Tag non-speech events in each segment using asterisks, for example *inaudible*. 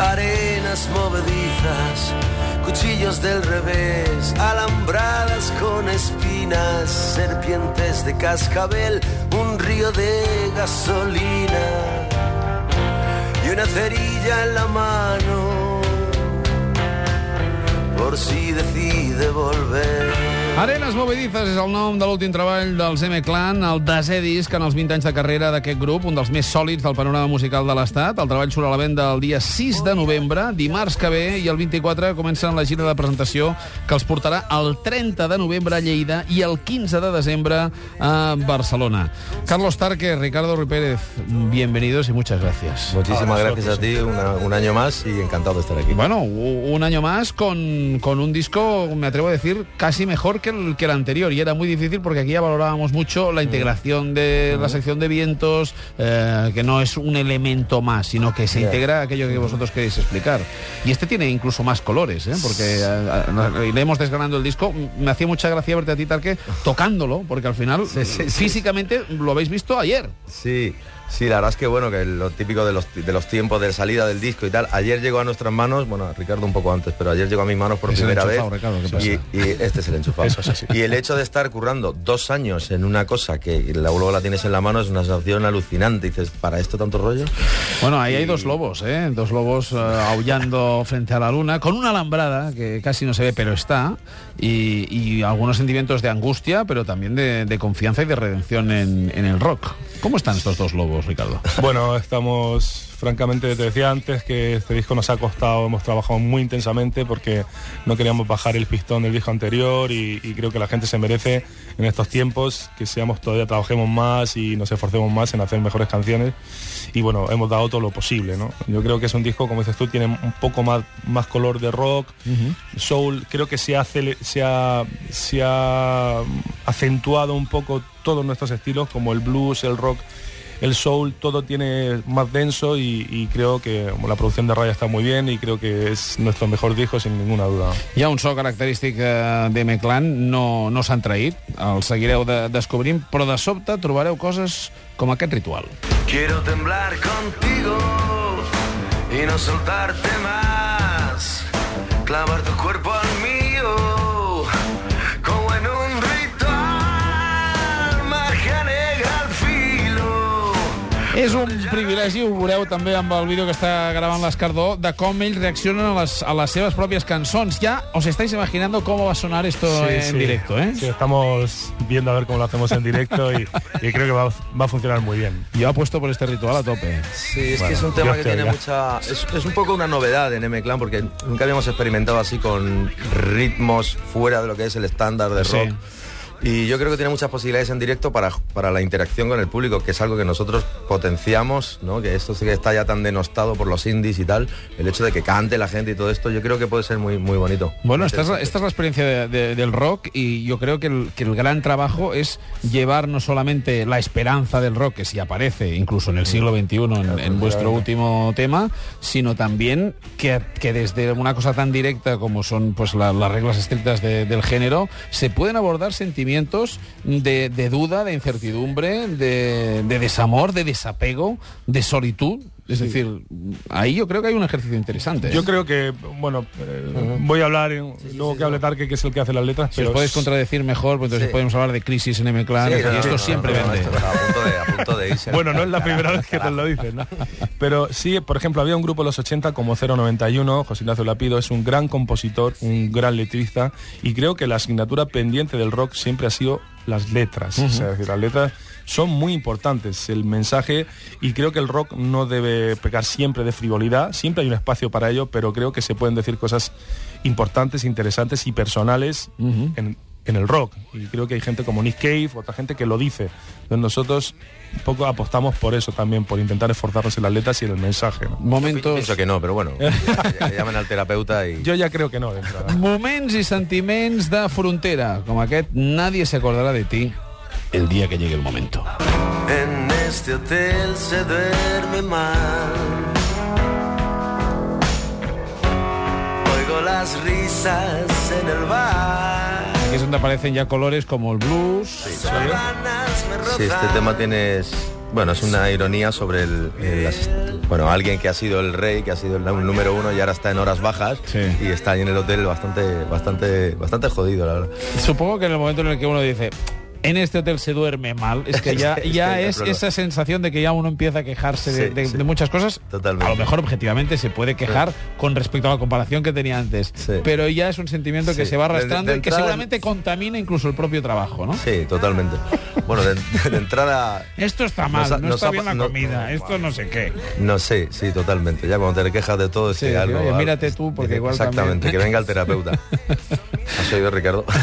arenas movedizas, cuchillos del revés, alambradas con espinas, serpientes de cascabel, un río de gasolina y una cerilla en la mano por si decide volver. Arenes Movedizes és el nom de l'últim treball dels M-Clan, el desè disc en els 20 anys de carrera d'aquest grup, un dels més sòlids del panorama musical de l'Estat. El treball surt a la venda el dia 6 de novembre, dimarts que ve, i el 24 comencen la gira de presentació que els portarà el 30 de novembre a Lleida i el 15 de desembre a Barcelona. Carlos Tarque, Ricardo Ruy Pérez, bienvenidos y muchas gracias. Muchísimas gracias a ti, una- un año más y encantado de estar aquí. Bueno, un año más con, con un disco, me atrevo a decir, casi mejor que el, que el anterior. Y era muy difícil porque aquí ya valorábamos mucho la integración de la sección de vientos, eh, que no es un elemento más, sino que se integra aquello que vosotros queréis explicar. Y este tiene incluso más colores, ¿eh? porque eh, eh, iremos desgranando el disco. Me hacía mucha gracia verte a ti, Tarque, tocándolo, porque al final Sí, sí, sí. físicamente lo habéis visto ayer. Sí, sí, la verdad es que bueno, que lo típico de los, de los tiempos de salida del disco y tal. Ayer llegó a nuestras manos, bueno, a Ricardo un poco antes, pero ayer llegó a mis manos por primera vez. y, y este es el enchufado. Eso es así. Y el hecho de estar currando dos años en una cosa que la- luego la tienes en la mano es una sensación alucinante. Y dices, ¿para esto tanto rollo? Bueno, ahí hay dos lobos, ¿eh? Dos lobos eh, aullando *laughs* frente a la luna, con una alambrada que casi no se ve, pero está, y, y algunos sentimientos de angustia, pero también de, de confianza y de redención en, en el rock. ¿Cómo están estos dos lobos, Ricardo? Bueno, estamos, francamente, te decía antes que este disco nos ha costado, hemos trabajado muy intensamente porque no queríamos bajar el pistón del disco anterior y, y creo que la gente se merece en estos tiempos que seamos todavía trabajemos más y nos esforcemos más en hacer mejores canciones. Y bueno, hemos dado todo lo posible, ¿no? Yo creo que es un disco, como dices tú, tiene un poco más, más color de rock, soul, creo que se ha, se ha, se ha acentuado un poco todos nuestros estilos, como el blues, el rock, el soul, todo tiene más denso y, y creo que bueno, la producción de Raya está muy bien y creo que es nuestro mejor disco sin ninguna duda. Hi ha un so característic eh, d'M-Clan, no, no s'han traït, el seguireu de, descobrint, però de sobte trobareu coses com aquest ritual. Quiero temblar contigo y no soltarte más. Clavar tu cuerpo al És un privilegi, ho veureu també amb el vídeo que està gravant l'Escardó, de com ells reaccionen a les, a les seves pròpies cançons. Ja os estáis imaginando cómo va a sonar esto en directo, ¿eh? Sí, estamos viendo a ver cómo lo hacemos en directo y, y creo que va, va a funcionar muy bien. Yo apuesto por este ritual a tope. Sí, es Bueno, que es un tema Dios que tiene oiga. mucha... Es, es un poco una novedad en M-Clan porque nunca habíamos experimentado así con ritmos fuera de lo que es el estándar de Sí. Y yo creo que tiene muchas posibilidades en directo para, para la interacción con el público, que es algo que nosotros potenciamos, ¿no? que esto sí que está ya tan denostado por los indies y tal, el hecho de que cante la gente y todo esto, yo creo que puede ser muy, muy bonito. Bueno, esta es, la, esta es la experiencia de- de- del rock y yo creo que el, que el gran trabajo es llevar no solamente la esperanza del rock, que sí aparece incluso en el siglo XXI en, en vuestro último tema, sino también que, que desde una cosa tan directa como son pues la- las reglas estrictas de- del género, se pueden abordar sentimientos de, de duda, de incertidumbre, de, de desamor, de desapego, de solitud. Es decir, ahí yo creo que hay un ejercicio interesante. ¿eh? Yo creo que, bueno, eh, voy a hablar, en- luego que hable Tarque, que es el que hace las letras, Si os pero podéis contradecir mejor, pues entonces Sí. podemos hablar de crisis en M-Clan Sí, y no, esto no, siempre no, no, vende. esto a punto de, a punto de irse. Bueno, no es la primera vez que te lo dicen, ¿no? Pero sí, por ejemplo, había un grupo en los 80 como 091, José Ignacio Lapido, es un gran compositor, un gran letrista, y creo que la asignatura pendiente del rock siempre ha sido las letras. O sea, es decir, las letras son muy importantes, el mensaje, y creo que el rock no debe pecar siempre de frivolidad, siempre hay un espacio para ello, pero creo que se pueden decir cosas importantes, interesantes y personales en, en el rock. Y creo que hay gente como Nick Cave, otra gente que lo dice. Entonces nosotros un poco apostamos por eso también, por intentar esforzarnos en las letras y en el mensaje. ¿no? Momentos, Pienso que no, pero bueno, *laughs* llamen al terapeuta y... Yo ya creo que no, moments i sentiments de frontera, com aquest, nadie se acordará de ti el día que llegue el momento. En este hotel se duerme mal. Oigo las risas en el bar. Aquí es donde aparecen ya colores como el blues. Sí, este tema tiene, Bueno, es una ironía sobre el, el bueno, alguien que ha sido el rey, que ha sido el nú- número uno y ahora está en horas bajas Sí. y está ahí en el hotel bastante, bastante, bastante jodido, la verdad. Supongo que en el momento en el que uno dice, en este hotel se duerme mal, es que ya, *laughs* ya es esa sensación de que ya uno empieza a quejarse de, Sí, de- sí. de muchas cosas. Totalmente. A lo mejor objetivamente se puede quejar con respecto a la comparación que tenía antes, pero ya es un sentimiento que se va arrastrando de y que seguramente contamina incluso el propio trabajo, ¿no? Sí, totalmente. Bueno, de, entrada, Esto está mal, Nos no nos está ha- bien la no- comida, esto no sé qué. no sé, sí, totalmente. Ya cuando te quejas de todo es que algo... oye, mírate tú, porque igual Exactamente, también. que venga el terapeuta. *laughs* ¿Has oído, Ricardo? *laughs*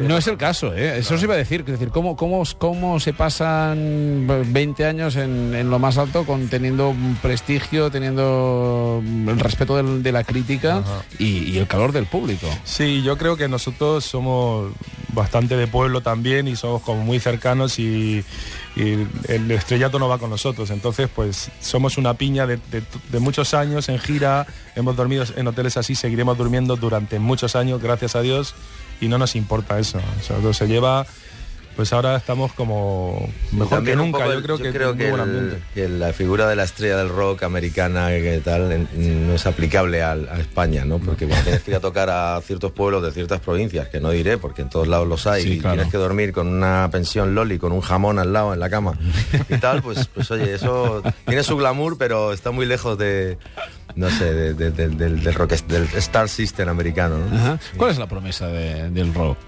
No es el caso, ¿eh? eso os iba a decir. Es decir, ¿cómo, cómo, cómo se pasan 20 años en, en lo más alto con teniendo un prestigio, teniendo el respeto del- de la crítica y, y el calor del público? Sí, yo creo que nosotros somos bastante de pueblo también y somos como muy cercanos y, y el estrellato no va con nosotros. Entonces, pues somos una piña de, de- de muchos años en gira, hemos dormido en hoteles así, seguiremos durmiendo durante muchos años, gracias a Dios, y no nos importa eso. O sea, todo se lleva, pues ahora estamos como mejor que También nunca. poco Yo creo que, creo que, el- la figura de la estrella del rock americana que tal en- no es aplicable a, España, ¿no? Porque cuando tienes que ir a tocar a ciertos pueblos de ciertas provincias, que no diré porque en todos lados los hay, Sí, y claro. tienes que dormir con una pensión loli, con un jamón al lado en la cama y tal, pues, pues oye, eso tiene su glamour, pero está muy lejos de, no sé, de- de- de- del, del rock, del Star System americano, ¿no? Ajá. ¿Cuál es la promesa de- del rock?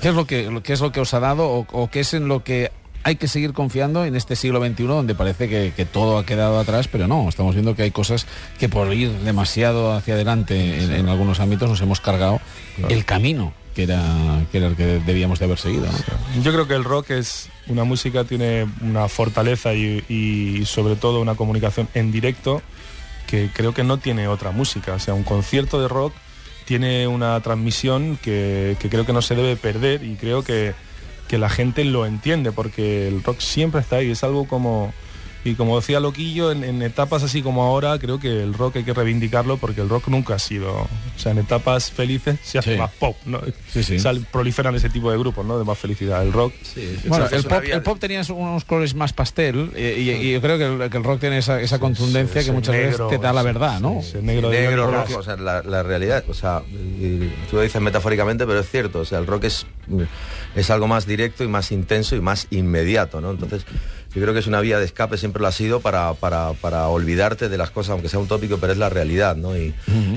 ¿Qué es lo que, lo- qué es lo que os ha dado o, o qué es en lo que hay que seguir confiando en este siglo XXI donde parece que, que todo ha quedado atrás, pero no, estamos viendo que hay cosas que por ir demasiado hacia adelante en, en algunos ámbitos nos hemos cargado el camino que era, que era el que debíamos de haber seguido. ¿no? Yo creo que el rock es una música, tiene una fortaleza y, y sobre todo una comunicación en directo que creo que no tiene otra música. O sea, un concierto de rock tiene una transmisión que, que creo que no se debe perder y creo que, que la gente lo entiende porque el rock siempre está ahí. Es algo como... Y como decía Loquillo, en, en etapas así como ahora, creo que el rock hay que reivindicarlo porque el rock nunca ha sido... O sea, en etapas felices se hace Sí. más pop, ¿no? Sí, sí. Sal- proliferan ese tipo de grupos, ¿no? De más felicidad. El rock Bueno, el pop, el pop tenía unos colores más pastel eh, y, y yo creo que el, que el rock tiene esa, esa contundencia que muchas negro, veces te da la verdad, ¿no? negro negro, rock. rojo, o sea, la, la realidad, o sea, y tú lo dices metafóricamente, pero es cierto, o sea, el rock es, es algo más directo y más intenso y más inmediato, ¿no? Entonces, yo creo que es una vía de escape, siempre lo ha sido, para, para, para olvidarte de las cosas, aunque sea un tópico, pero es la realidad, ¿no? Y,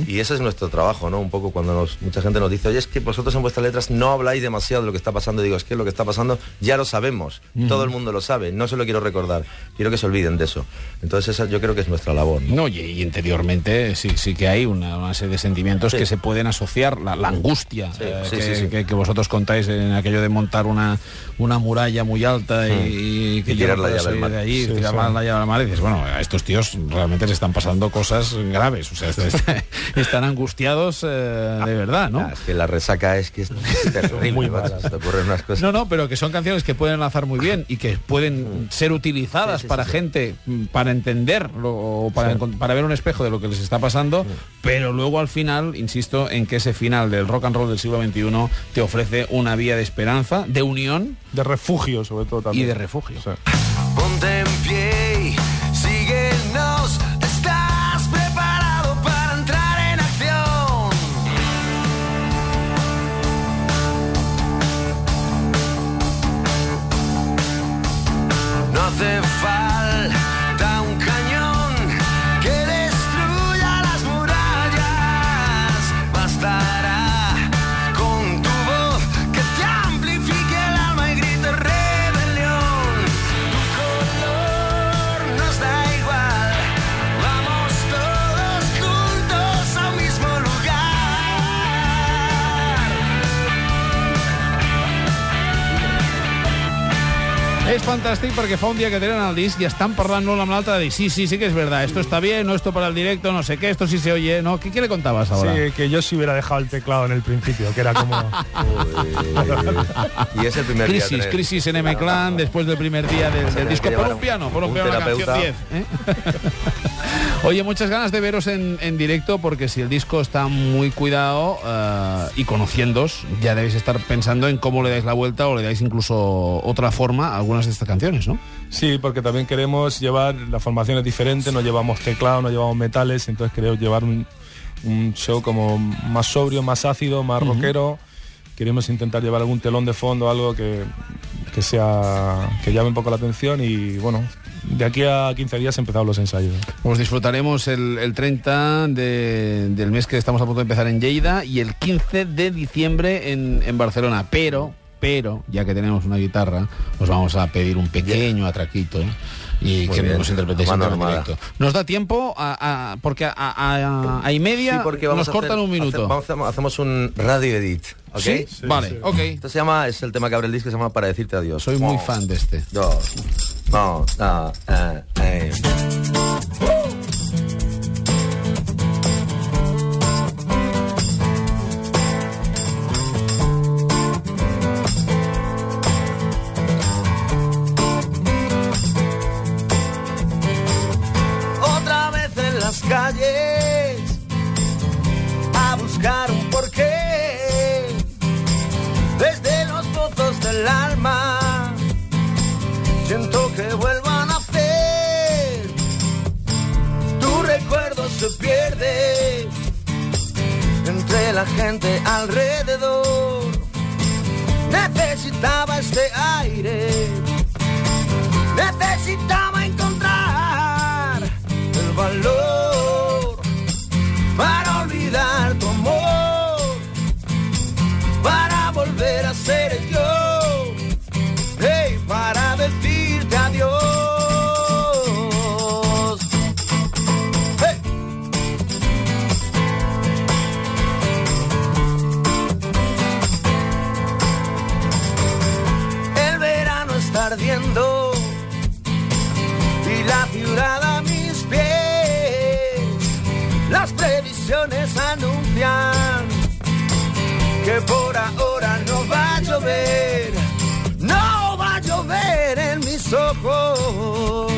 y ese es nuestro trabajo, ¿no? Un poco cuando nos- mucha gente nos dice, oye, es que vosotros en vuestras letras no habláis demasiado de lo que está pasando, digo, es que lo que está pasando ya lo sabemos, todo el mundo lo sabe, no se lo quiero recordar, quiero que se olviden de eso. Entonces, esa yo creo que es nuestra labor, ¿no? No, y, y interiormente sí, sí que hay una, una serie de sentimientos Sí. que se pueden asociar, la, la angustia Sí, eh, sí, que- que vosotros contáis en aquello de montar una, una muralla muy alta y, y que Y tirar no la llave al mar. de allí, Sí, tirar sí. la llave al mar y dices, bueno, a estos tíos realmente les están pasando cosas graves, o sea, est- *laughs* est- están angustiados eh, de verdad, ¿no? Ah, es que la resaca es que es terrible, Muy macho, mala. se te ocurren unas cosas. No, no, pero que son canciones que pueden enlazar muy bien y que pueden ser utilizadas Sí, sí, para gente, mm, para entender o para, para ver un espejo de lo que les está pasando, pero luego al final, insisto, en que ese final del rock and roll del siglo XXI te ofrece una vía de esperanza, de unión de refugio sobre todo también. y de refugio. Sí. Fantàstic perquè fa un dia que tenen el disc i estan parlant l'un amb l'altre de dir sí, sí, sí que es verdad, esto está bien, no esto para el directo, no sé qué, esto sí se oye, ¿no? ¿Qué, qué le contabas ahora? Sí, que yo sí hubiera dejado el teclado en el principio, que era como... *laughs* y es el primer día. Crisis, crisis en M-Clan después del primer día del, disco. Por un piano, por un, un piano, la canción terapeuta. 10. ¿eh? *laughs* Oye, muchas ganas de veros en, en directo porque si el disco está muy cuidado eh, y conociéndos, ya debéis estar pensando en cómo le dais la vuelta o le dais incluso otra forma a algunas algunas de estas canciones, ¿no? Sí, porque también queremos llevar las formaciones diferentes, no llevamos teclado, no llevamos metales, entonces queremos llevar un, un show como más sobrio, más ácido, más rockero. Queremos intentar llevar algún telón de fondo, algo que, que sea que llame un poco la atención y bueno, de aquí a 15 días empezamos los ensayos. Pues disfrutaremos el, el 30 de- del mes que estamos a punto de empezar en Lleida y el 15 de diciembre en, en Barcelona. Pero, pero, ya que tenemos una guitarra, os vamos a pedir un pequeño atraquito y Muy que bien. nos interpretéis en directo. Nos da tiempo a, a- porque a, a- a y media Sí, porque vamos nos a cortan hacer- un minuto. vamos hacemos un radio edit, ¿ok? ¿Sí? vale, sí. ok. Esto se llama, es el tema que abre el disco, se llama Para decirte adiós. Soy muy fan de este. Dos. No, no, eh, eh. Siento que vuelvan a nacer tu recuerdo se pierde entre la gente alrededor. Necesitaba este aire. Necesitaba encontrar el valor para olvidar previsiones anuncian que por ahora no va a llover, no va a llover en mis ojos,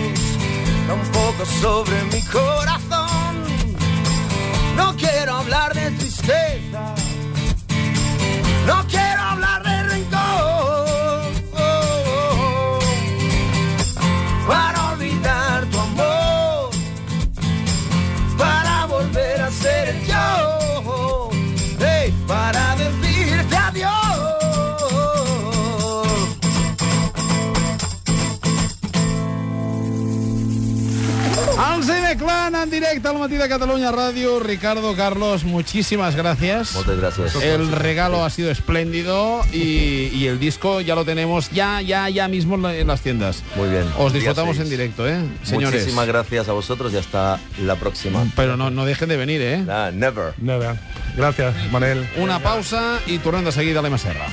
tampoco sobre mi corazón. No quiero hablar de tristeza, al matí de Catalunya Ràdio. Ricardo, Carlos, muchísimas gracias. Muchas gracias. El regalo ha sido espléndido y, y el disco ya lo tenemos ya, ya, ya mismo en la- las tiendas. Muy bien. Os disfrutamos en directo, ¿eh? Señores. Muchísimas gracias a vosotros y hasta la próxima. Pero no, no dejen de venir, ¿eh? Nah, never. Nada. Gracias, Manel. Una pausa y tornem de seguida a l'M Serra.